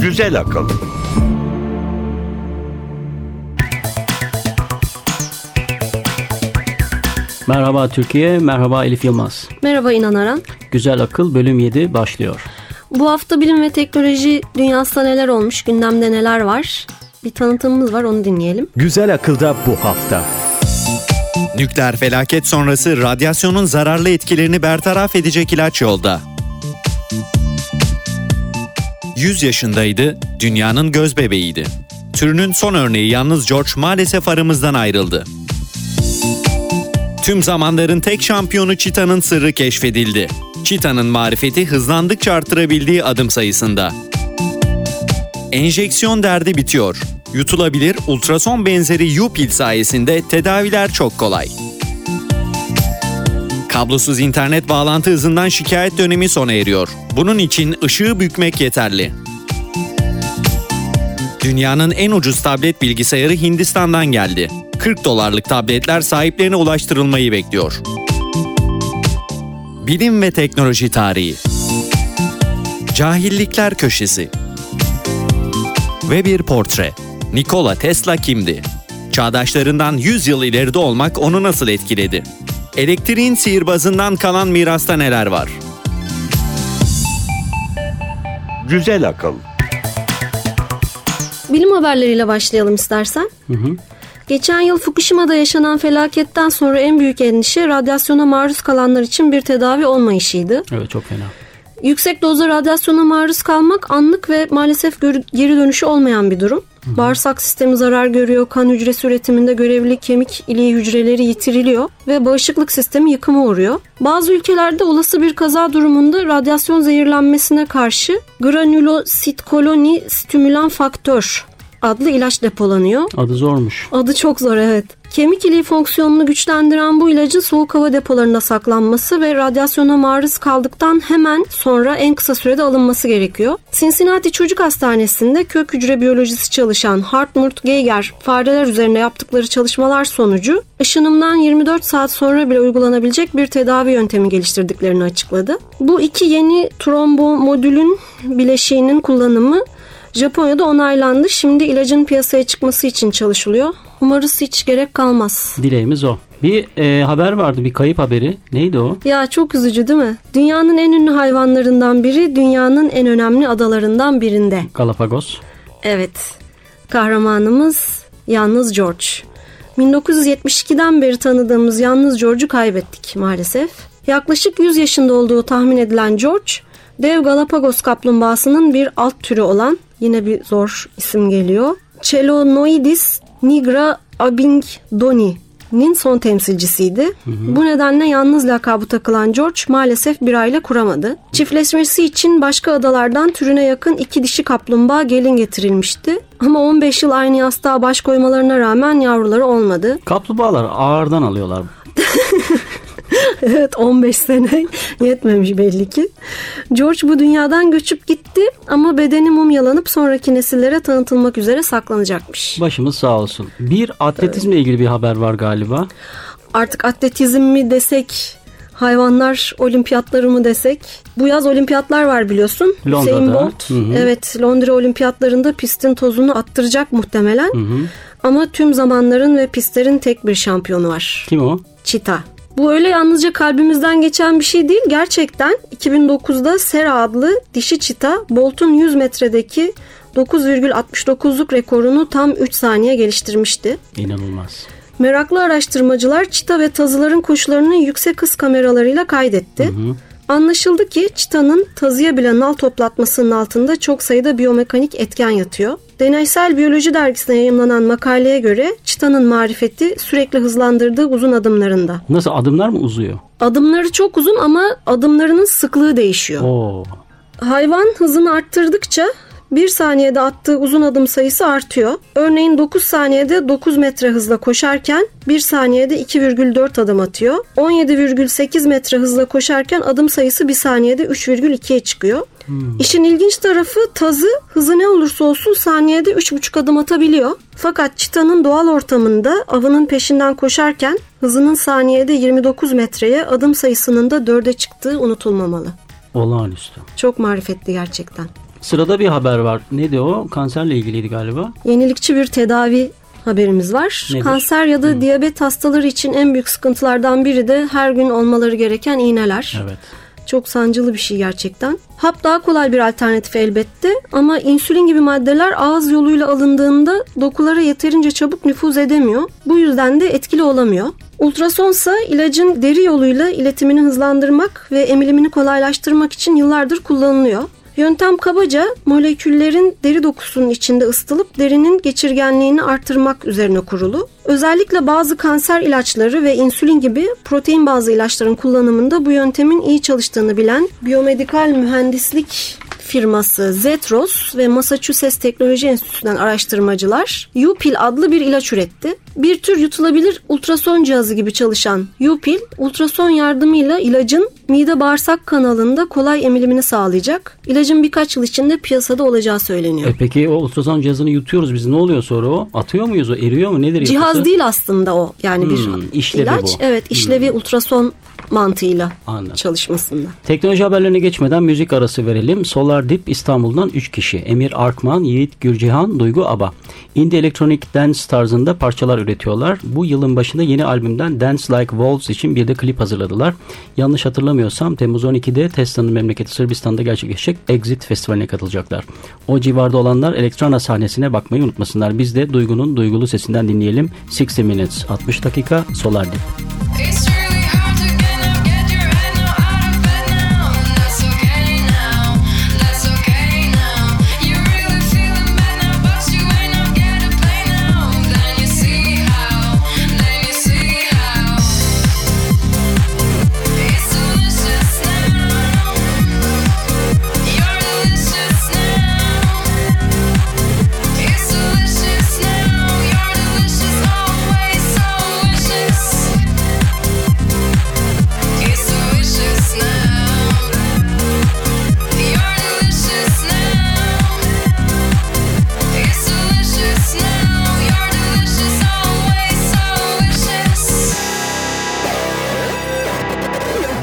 Güzel akıl. Merhaba Türkiye, merhaba Elif Yılmaz. Merhaba İnan Aran. Güzel Akıl bölüm 7 başlıyor. Bu hafta bilim ve teknoloji dünyasında neler olmuş, gündemde neler var? Bir tanıtımımız var onu dinleyelim. Güzel Akıl'da bu hafta. Nükleer felaket sonrası radyasyonun zararlı etkilerini bertaraf edecek ilaç yolda. 100 yaşındaydı, dünyanın göz bebeğiydi. Türünün son örneği yalnız George maalesef aramızdan ayrıldı. Tüm zamanların tek şampiyonu Çita'nın sırrı keşfedildi. Çita'nın marifeti hızlandıkça artırabildiği adım sayısında. Enjeksiyon derdi bitiyor. Yutulabilir ultrason benzeri U-pil sayesinde tedaviler çok kolay. Kablosuz internet bağlantı hızından şikayet dönemi sona eriyor. Bunun için ışığı bükmek yeterli. Dünyanın en ucuz tablet bilgisayarı Hindistan'dan geldi. 40 dolarlık tabletler sahiplerine ulaştırılmayı bekliyor. Bilim ve teknoloji tarihi. Cahillikler köşesi. Ve bir portre. Nikola Tesla kimdi? Çağdaşlarından 100 yıl ileride olmak onu nasıl etkiledi? Elektriğin sihirbazından kalan mirasta neler var? Güzel akıl. Bilim haberleriyle başlayalım istersen. Geçen yıl Fukushima'da yaşanan felaketten sonra en büyük endişe radyasyona maruz kalanlar için bir tedavi olmayışıydı. Evet çok fena. Yüksek dozda radyasyona maruz kalmak anlık ve maalesef geri dönüşü olmayan bir durum. Bağırsak sistemi zarar görüyor, kan hücresi üretiminde görevli kemik iliği hücreleri yitiriliyor ve bağışıklık sistemi yıkıma uğruyor. Bazı ülkelerde olası bir kaza durumunda radyasyon zehirlenmesine karşı granülositkoloni stimülan faktör adlı ilaç depolanıyor. Adı zormuş. Adı çok zor evet. Kemik iliği fonksiyonunu güçlendiren bu ilacın soğuk hava depolarında saklanması ve radyasyona maruz kaldıktan hemen sonra en kısa sürede alınması gerekiyor. Cincinnati Çocuk Hastanesi'nde kök hücre biyolojisi çalışan Hartmut Geiger fareler üzerine yaptıkları çalışmalar sonucu ışınımdan 24 saat sonra bile uygulanabilecek bir tedavi yöntemi geliştirdiklerini açıkladı. Bu iki yeni trombomodülün bileşiğinin kullanımı Japonya'da onaylandı. Şimdi ilacın piyasaya çıkması için çalışılıyor. Umarız hiç gerek kalmaz. Dileğimiz o. Bir e, haber vardı, bir kayıp haberi. Neydi o? Ya çok üzücü değil mi? Dünyanın en ünlü hayvanlarından biri, dünyanın en önemli adalarından birinde. Galapagos. Evet. Kahramanımız Yalnız George. 1972'den beri tanıdığımız Yalnız George'u kaybettik maalesef. Yaklaşık 100 yaşında olduğu tahmin edilen George, dev Galapagos kaplumbağasının bir alt türü olan, yine bir zor isim geliyor. Chelonoidis nigra abingdoni'nin son temsilcisiydi. Hı hı. Bu nedenle yalnız lakabı takılan George maalesef bir aile kuramadı. Çiftleşmesi için başka adalardan türüne yakın iki dişi kaplumbağa gelin getirilmişti. Ama 15 yıl aynı yastığa baş koymalarına rağmen yavruları olmadı. Kaplumbağalar ağırdan alıyorlar. evet 15 sene yetmemiş belli ki. George bu dünyadan göçüp gitti ama bedeni mumyalanıp sonraki nesillere tanıtılmak üzere saklanacakmış. Başımız sağ olsun. Bir atletizmle ilgili bir haber var galiba. Artık atletizm mi desek hayvanlar olimpiyatları mı desek. Bu yaz olimpiyatlar var biliyorsun. Londra'da. Bolt. Hı hı. Evet Londra olimpiyatlarında pistin tozunu attıracak muhtemelen. Hı hı. Ama tüm zamanların ve pistlerin tek bir şampiyonu var. Kim o? Çita. Bu öyle yalnızca kalbimizden geçen bir şey değil. Gerçekten 2009'da Sera adlı dişi çita Bolt'un 100 metredeki 9,69'luk rekorunu tam 3 saniye geliştirmişti. İnanılmaz. Meraklı araştırmacılar çita ve tazıların koşularını yüksek hız kameralarıyla kaydetti. Hı hı. Anlaşıldı ki çitanın tazıya bile nal toplatmasının altında çok sayıda biyomekanik etken yatıyor. Deneysel Biyoloji dergisine yayımlanan makaleye göre çitanın marifeti sürekli hızlandırdığı uzun adımlarında. Nasıl adımlar mı uzuyor? Adımları çok uzun ama adımlarının sıklığı değişiyor. Oo. Hayvan hızını arttırdıkça 1 saniyede attığı uzun adım sayısı artıyor. Örneğin 9 saniyede 9 metre hızla koşarken 1 saniyede 2,4 adım atıyor. 17,8 metre hızla koşarken adım sayısı 1 saniyede 3,2'ye çıkıyor. İşin ilginç tarafı tazı hızı ne olursa olsun saniyede 3,5 adım atabiliyor. Fakat çitanın doğal ortamında avının peşinden koşarken hızının saniyede 29 metreye adım sayısının da 4'e çıktığı unutulmamalı. Olağanüstü. Çok marifetli gerçekten. Sırada bir haber var. Neydi o? Kanserle ilgiliydi galiba. Yenilikçi bir tedavi haberimiz var. Nedir? Kanser ya da diyabet hastaları için en büyük sıkıntılardan biri de her gün olmaları gereken iğneler. Evet. Çok sancılı bir şey gerçekten. Hap daha kolay bir alternatif elbette ama insülin gibi maddeler ağız yoluyla alındığında dokulara yeterince çabuk nüfuz edemiyor. Bu yüzden de etkili olamıyor. Ultrasonsa ilacın deri yoluyla iletimini hızlandırmak ve emilimini kolaylaştırmak için yıllardır kullanılıyor. Yöntem kabaca moleküllerin deri dokusunun içinde ısıtılıp derinin geçirgenliğini artırmak üzerine kurulu. Özellikle bazı kanser ilaçları ve insülin gibi protein bazlı ilaçların kullanımında bu yöntemin iyi çalıştığını bilen biyomedikal mühendislik firması Zetros ve Massachusetts Teknoloji Enstitüsü'nden araştırmacılar UPIL adlı bir ilaç üretti. Bir tür yutulabilir ultrason cihazı gibi çalışan UPIL, ultrason yardımıyla ilacın mide bağırsak kanalında kolay emilimini sağlayacak. İlacın birkaç yıl içinde piyasada olacağı söyleniyor. E peki o ultrason cihazını yutuyoruz biz. Ne oluyor sonra o? Atıyor muyuz o? Eriyor mu? Nedir Cihaz yapısı? değil aslında o. Yani bir Hmm, işlevi ilaç. bu. Evet, işlevi ultrason mantığıyla Anladım. çalışmasında. Teknoloji haberlerine geçmeden müzik arası verelim. Solar Dip İstanbul'dan 3 kişi. Emir Arkman, Yiğit Gürcihan, Duygu Aba. Indie Electronic Dance tarzında parçalar üretiyorlar. Bu yılın başında yeni albümden Dance Like Wolves için bir de klip hazırladılar. Yanlış hatırlamıyorsam Temmuz 12'de Tesla'nın memleketi Sırbistan'da gerçekleşecek Exit Festivali'ne katılacaklar. O civarda olanlar elektrona sahnesine bakmayı unutmasınlar. Biz de Duygu'nun duygulu sesinden dinleyelim. 60 Minutes 60 dakika Solar Dip. It's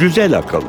Güzel akıl.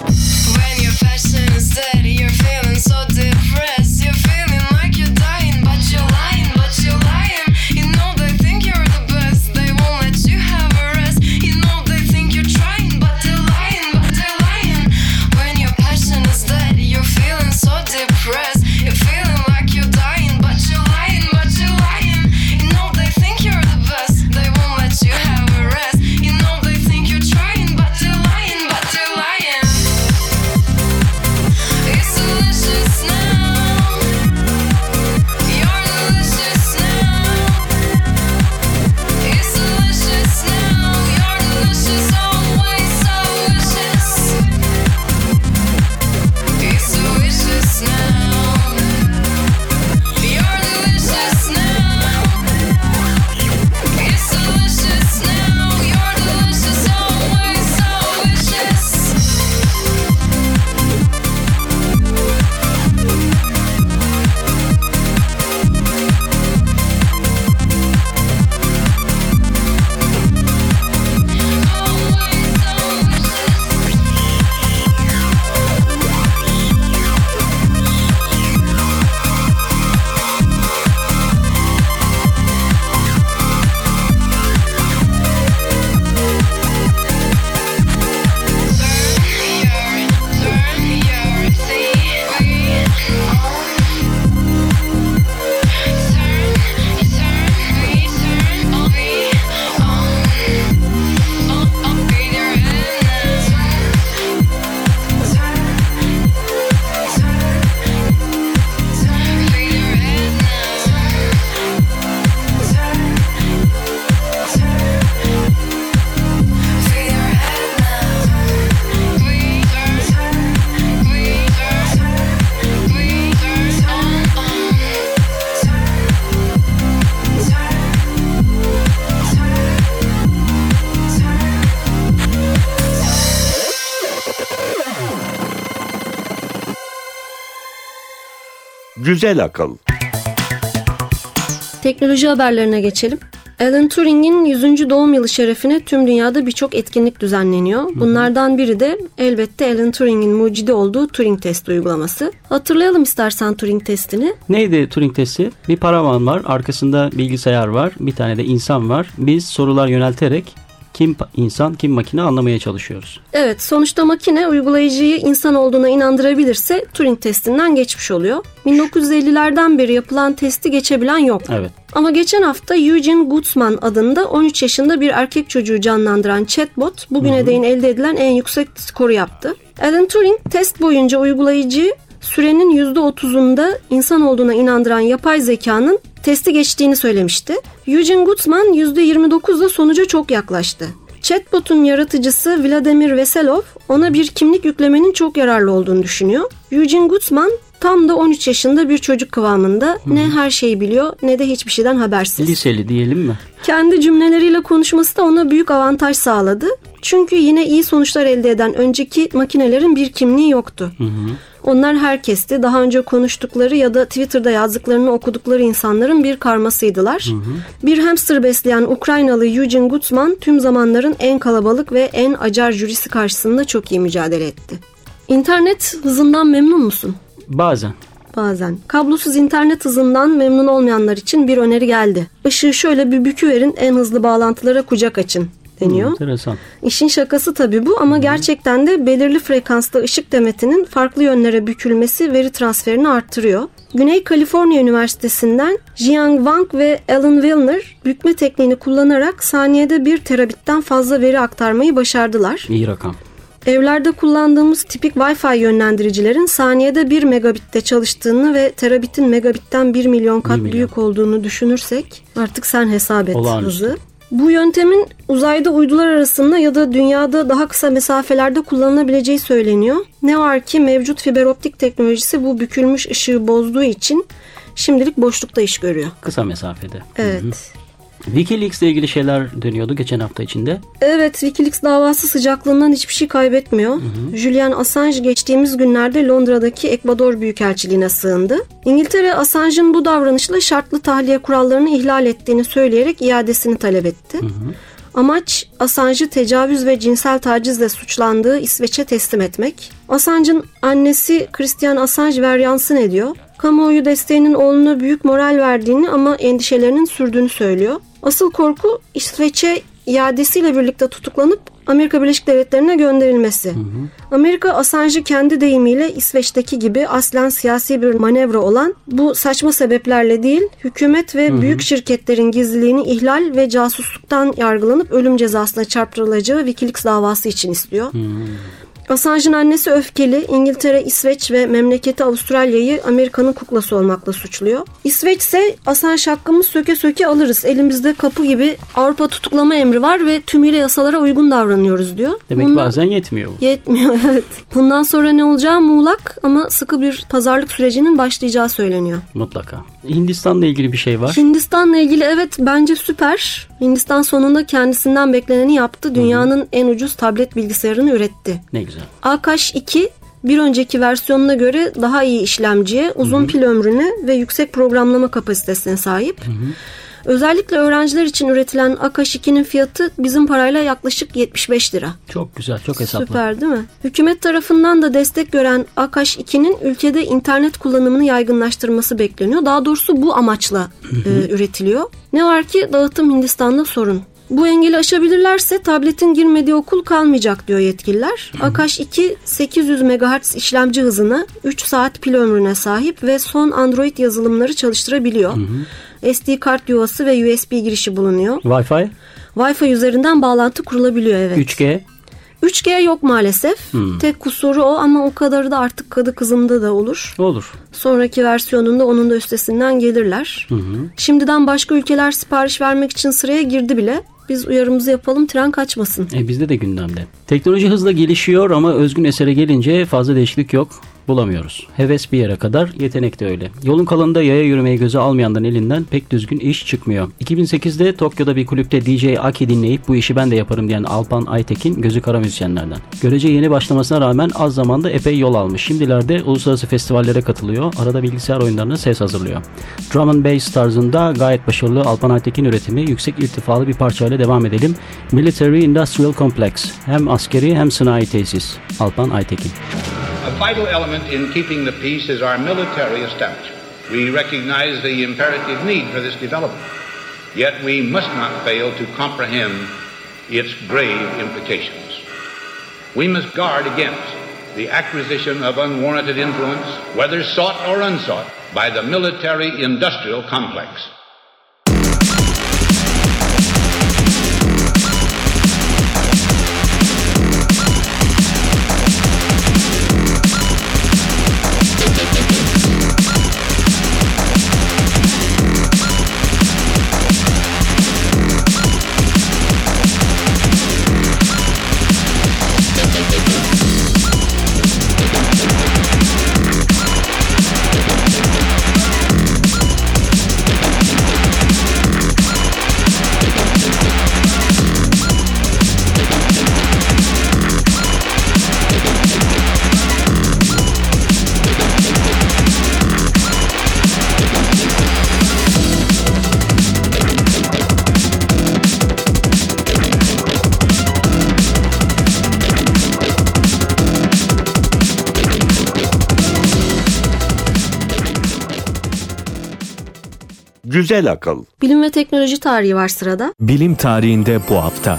Güzel akıl. Teknoloji haberlerine geçelim. Alan Turing'in 100. doğum yılı şerefine tüm dünyada birçok etkinlik düzenleniyor. Bunlardan biri de elbette Alan Turing'in mucidi olduğu Turing testi uygulaması. Hatırlayalım istersen Turing testini. Neydi Turing testi? Bir paravan var, arkasında bilgisayar var, bir tane de insan var. Biz sorular yönelterek kim insan, kim makine anlamaya çalışıyoruz. Evet, sonuçta makine uygulayıcıyı insan olduğuna inandırabilirse Turing testinden geçmiş oluyor. 1950'lerden beri yapılan testi geçebilen yok. Evet. Ama geçen hafta Eugene Gutzman adında 13 yaşında bir erkek çocuğu canlandıran chatbot bugüne değin elde edilen en yüksek skoru yaptı. Alan Turing test boyunca uygulayıcıyı sürenin %30'unda insan olduğuna inandıran yapay zekanın testi geçtiğini söylemişti. Eugene Gutzman %29'da sonuca çok yaklaştı. Chatbot'un yaratıcısı Vladimir Veselov ona bir kimlik yüklemenin çok yararlı olduğunu düşünüyor. Eugene Gutzman tam da 13 yaşında bir çocuk kıvamında ne her şeyi biliyor ne de hiçbir şeyden habersiz. Liseli diyelim mi? Kendi cümleleriyle konuşması da ona büyük avantaj sağladı. Çünkü yine iyi sonuçlar elde eden önceki makinelerin bir kimliği yoktu. Onlar herkesti. Daha önce konuştukları ya da Twitter'da yazdıklarını okudukları insanların bir karmasıydılar. Bir hamster besleyen Ukraynalı Eugene Gutzman tüm zamanların en kalabalık ve en acar jürisi karşısında çok iyi mücadele etti. İnternet hızından memnun musun? Bazen. Bazen. Kablosuz internet hızından memnun olmayanlar için bir öneri geldi. Işığı şöyle bir büküverin en hızlı bağlantılara kucak açın deniyor. Enteresan. İşin şakası tabii bu ama gerçekten de belirli frekansta ışık demetinin farklı yönlere bükülmesi veri transferini arttırıyor. Güney Kaliforniya Üniversitesi'nden Jiang Wang ve Alan Wilner bükme tekniğini kullanarak saniyede 1 terabitten fazla veri aktarmayı başardılar. İyi rakam. Evlerde kullandığımız tipik Wi-Fi yönlendiricilerin saniyede 1 megabitte çalıştığını ve terabitin megabitten 1 milyon kat Bir milyon. büyük olduğunu düşünürsek artık sen hesap et Olağanüstü. hızı. Bu yöntemin uzayda uydular arasında ya da dünyada daha kısa mesafelerde kullanılabileceği söyleniyor. Ne var ki mevcut fiber optik teknolojisi bu bükülmüş ışığı bozduğu için şimdilik boşlukta iş görüyor. Kısa mesafede. Evet. Wikileaks ile ilgili şeyler dönüyordu geçen hafta içinde. Evet, Wikileaks davası sıcaklığından hiçbir şey kaybetmiyor. Julian Assange geçtiğimiz günlerde Londra'daki Ekvador Büyükelçiliğine sığındı. İngiltere Assange'ın bu davranışla şartlı tahliye kurallarını ihlal ettiğini söyleyerek iadesini talep etti. Amaç Assange'ı tecavüz ve cinsel tacizle suçlandığı İsveç'e teslim etmek. Assange'ın annesi Christian Assange veryansın ediyor. Kamuoyu desteğinin oğluna büyük moral verdiğini ama endişelerinin sürdüğünü söylüyor. Asıl korku İsveç'e iadesiyle birlikte tutuklanıp Amerika Birleşik Devletleri'ne gönderilmesi. Amerika Assange'ı kendi deyimiyle İsveç'teki gibi aslen siyasi bir manevra olan bu saçma sebeplerle değil hükümet ve büyük şirketlerin gizliliğini ihlal ve casusluktan yargılanıp ölüm cezasına çarptırılacağı Wikileaks davası için istiyor. Assange'ın annesi öfkeli, İngiltere, İsveç ve memleketi Avustralya'yı Amerika'nın kuklası olmakla suçluyor. İsveç ise Assange hakkımız söke söke alırız. Elimizde kapı gibi Avrupa tutuklama emri var ve tümüyle yasalara uygun davranıyoruz diyor. Demek Bundan- bazen yetmiyor bu. Yetmiyor evet. Bundan sonra ne olacağı muğlak ama sıkı bir pazarlık sürecinin başlayacağı söyleniyor. Mutlaka. Hindistan'la ilgili bir şey var. Hindistan'la ilgili evet bence süper. Hindistan sonunda kendisinden bekleneni yaptı. Dünyanın en ucuz tablet bilgisayarını üretti. Ne güzel. Akash 2 bir önceki versiyonuna göre daha iyi işlemciye, uzun pil ömrüne ve yüksek programlama kapasitesine sahip. Özellikle öğrenciler için üretilen Akash 2'nin fiyatı bizim parayla yaklaşık 75 lira. Çok güzel, çok hesaplı. Süper değil mi? Hükümet tarafından da destek gören Akash 2'nin ülkede internet kullanımını yaygınlaştırması bekleniyor. Daha doğrusu bu amaçla e, üretiliyor. Ne var ki dağıtım Hindistan'da sorun. Bu engeli aşabilirlerse tabletin girmediği okul kalmayacak diyor yetkililer. Akash 2 800 MHz işlemci hızına 3 saat pil ömrüne sahip ve son Android yazılımları çalıştırabiliyor. SD kart yuvası ve USB girişi bulunuyor. Wi-Fi, Wi-Fi üzerinden bağlantı kurulabiliyor evet. 3G. 3G yok maalesef. Tek kusuru o ama o kadarı da artık kadı kızımda da olur. Olur. Sonraki versiyonunda onun da üstesinden gelirler. Şimdiden başka ülkeler sipariş vermek için sıraya girdi bile. Biz uyarımızı yapalım tren kaçmasın. E, bizde de gündemde. Teknoloji hızla gelişiyor ama özgün esere gelince fazla değişiklik yok. Bulamıyoruz. Heves bir yere kadar, yetenek de öyle. Yolun kalanında yaya yürümeyi göze almayanların elinden pek düzgün iş çıkmıyor. 2008'de Tokyo'da bir kulüpte DJ Aki dinleyip bu işi ben de yaparım diyen Alpan Aytekin gözü kara müzisyenlerden. Görece yeni başlamasına rağmen az zamanda epey yol almış. Şimdilerde uluslararası festivallere katılıyor. Arada bilgisayar oyunlarına ses hazırlıyor. Drum and Bass tarzında gayet başarılı Alpan Aytekin üretimi yüksek irtifalı bir parçayla devam edelim. Military Industrial Complex. Hem askeri hem sanayi tesis. Alpan Aytekin. A vital element in keeping the peace is our military establishment. We recognize the imperative need for this development. Yet we must not fail to comprehend its grave implications. We must guard against the acquisition of unwarranted influence, whether sought or unsought, by the military industrial complex. Güzel akıl. Bilim ve teknoloji tarihi var sırada. Bilim tarihinde bu hafta.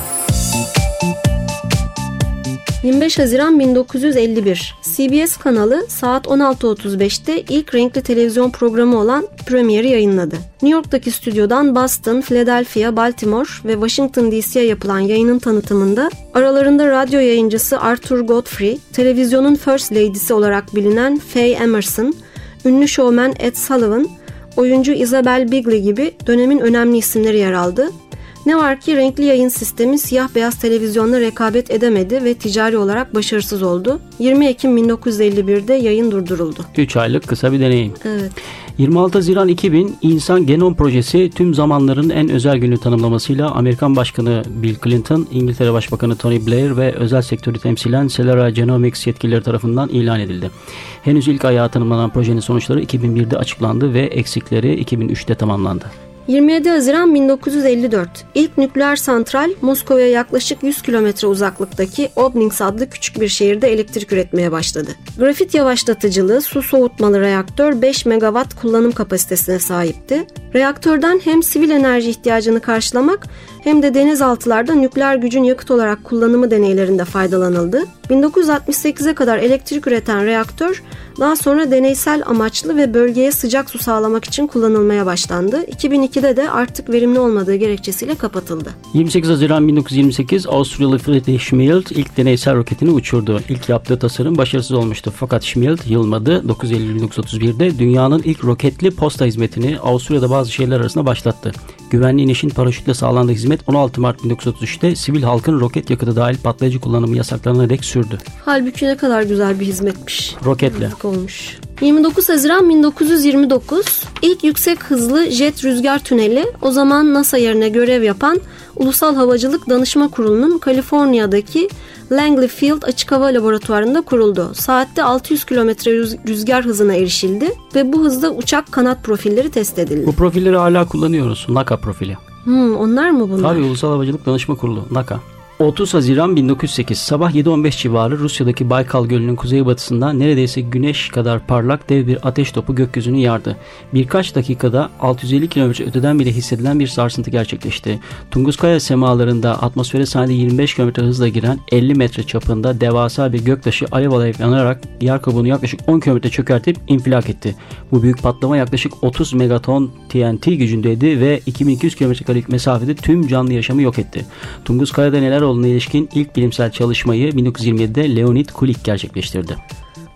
25 Haziran 1951 CBS kanalı saat 16.35'te ilk renkli televizyon programı olan Premier'i yayınladı. New York'taki stüdyodan Boston, Philadelphia, Baltimore ve Washington DC'ye yapılan yayının tanıtımında aralarında radyo yayıncısı Arthur Godfrey, televizyonun First Lady'si olarak bilinen Faye Emerson, ünlü şovmen Ed Sullivan, oyuncu Isabel Bigley gibi dönemin önemli isimleri yer aldı. Ne var ki renkli yayın sistemi siyah beyaz televizyonla rekabet edemedi ve ticari olarak başarısız oldu. 20 Ekim 1951'de yayın durduruldu. 3 aylık kısa bir deneyim. Evet. 26 Haziran 2000 İnsan Genom Projesi tüm zamanların en özel günü tanımlamasıyla Amerikan Başkanı Bill Clinton, İngiltere Başbakanı Tony Blair ve özel sektörü temsilen Celera Genomics yetkilileri tarafından ilan edildi. Henüz ilk ayağı tanımlanan projenin sonuçları 2001'de açıklandı ve eksikleri 2003'te tamamlandı. 27 Haziran 1954 ilk nükleer santral Moskova'ya yaklaşık 100 kilometre uzaklıktaki Obninsk adlı küçük bir şehirde elektrik üretmeye başladı. Grafit yavaşlatıcılı su soğutmalı reaktör 5 megawatt kullanım kapasitesine sahipti. Reaktörden hem sivil enerji ihtiyacını karşılamak hem de denizaltılarda nükleer gücün yakıt olarak kullanımı deneylerinde faydalanıldı. 1968'e kadar elektrik üreten reaktör daha sonra deneysel amaçlı ve bölgeye sıcak su sağlamak için kullanılmaya başlandı. 2002'de de artık verimli olmadığı gerekçesiyle kapatıldı. 28 Haziran 1928 Avusturyalı Friedrich Schmidt ilk deneysel roketini uçurdu. İlk yaptığı tasarım başarısız olmuştu. Fakat Schmidt yılmadı. 9 Eylül 1931'de dünyanın ilk roketli posta hizmetini Avusturya'da bazı şehirler arasında başlattı. Güvenli inişin paraşütle sağlandığı hizmet 16 Mart 1933'te sivil halkın roket yakıtı dahil patlayıcı kullanımı yasaklarına dek sürdü. Halbuki ne kadar güzel bir hizmetmiş. Roketle. Yazık olmuş. 29 Haziran 1929 ilk yüksek hızlı jet rüzgar tüneli o zaman NASA yerine görev yapan Ulusal Havacılık Danışma Kurulu'nun Kaliforniya'daki Langley Field Açık Hava Laboratuvarı'nda kuruldu. Saatte 600 km rüzgar hızına erişildi ve bu hızda uçak kanat profilleri test edildi. Bu profilleri hala kullanıyoruz. NACA profili. Hmm, onlar mı bunlar? Tabii Ulusal Havacılık Danışma Kurulu NACA. 30 Haziran 1908 sabah 7.15 civarı Rusya'daki Baykal Gölü'nün kuzeybatısından neredeyse güneş kadar parlak dev bir ateş topu gökyüzünü yardı. Birkaç dakikada 650 km öteden bile hissedilen bir sarsıntı gerçekleşti. Tunguskaya semalarında atmosfere saniyede 25 km hızla giren 50 metre çapında devasa bir göktaşı alev alev yanarak yer kabuğunu yaklaşık 10 km çökertip infilak etti. Bu büyük patlama yaklaşık 30 megaton TNT gücündeydi ve 2200 kilometrelik mesafede tüm canlı yaşamı yok etti. Tunguskaya'da neler olduğuna ilişkin ilk bilimsel çalışmayı 1927'de Leonid Kulik gerçekleştirdi.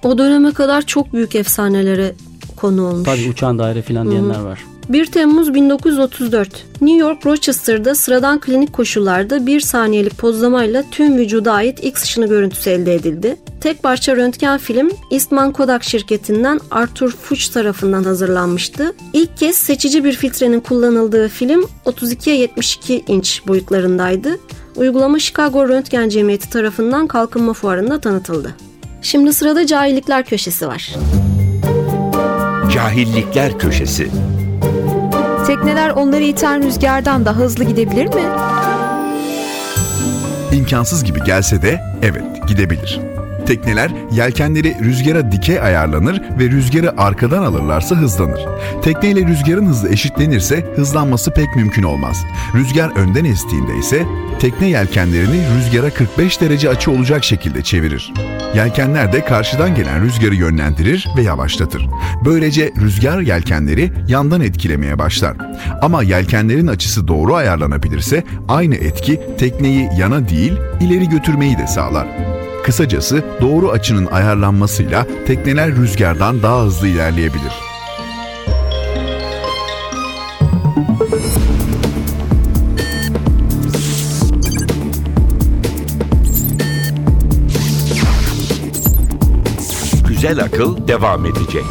O döneme kadar çok büyük efsanelere konu olmuş. Tabii uçağın daire filan diyenler var. 1 Temmuz 1934. New York Rochester'da sıradan klinik koşullarda bir saniyelik pozlamayla tüm vücuda ait X ışını görüntüsü elde edildi. Tek parça röntgen film Eastman Kodak şirketinden Arthur Fuchs tarafından hazırlanmıştı. İlk kez seçici bir filtrenin kullanıldığı film 32'ye 72 inç boyutlarındaydı. Uygulama Chicago Röntgen Cemiyeti tarafından kalkınma fuarında tanıtıldı. Şimdi sırada cahillikler köşesi var. Cahillikler köşesi. Tekneler onları iten rüzgardan daha hızlı gidebilir mi? İmkansız gibi gelse de evet gidebilir. Tekneler yelkenleri rüzgara dikey ayarlanır ve rüzgarı arkadan alırlarsa hızlanır. Tekneyle rüzgarın hızı eşitlenirse hızlanması pek mümkün olmaz. Rüzgar önden estiğinde ise tekne yelkenlerini rüzgara 45 derece açı olacak şekilde çevirir. Yelkenler de karşıdan gelen rüzgarı yönlendirir ve yavaşlatır. Böylece rüzgar yelkenleri yandan etkilemeye başlar. Ama yelkenlerin açısı doğru ayarlanabilirse aynı etki tekneyi yana değil ileri götürmeyi de sağlar. Kısacası doğru açının ayarlanmasıyla tekneler rüzgardan daha hızlı ilerleyebilir. Güzel akıl devam edecek.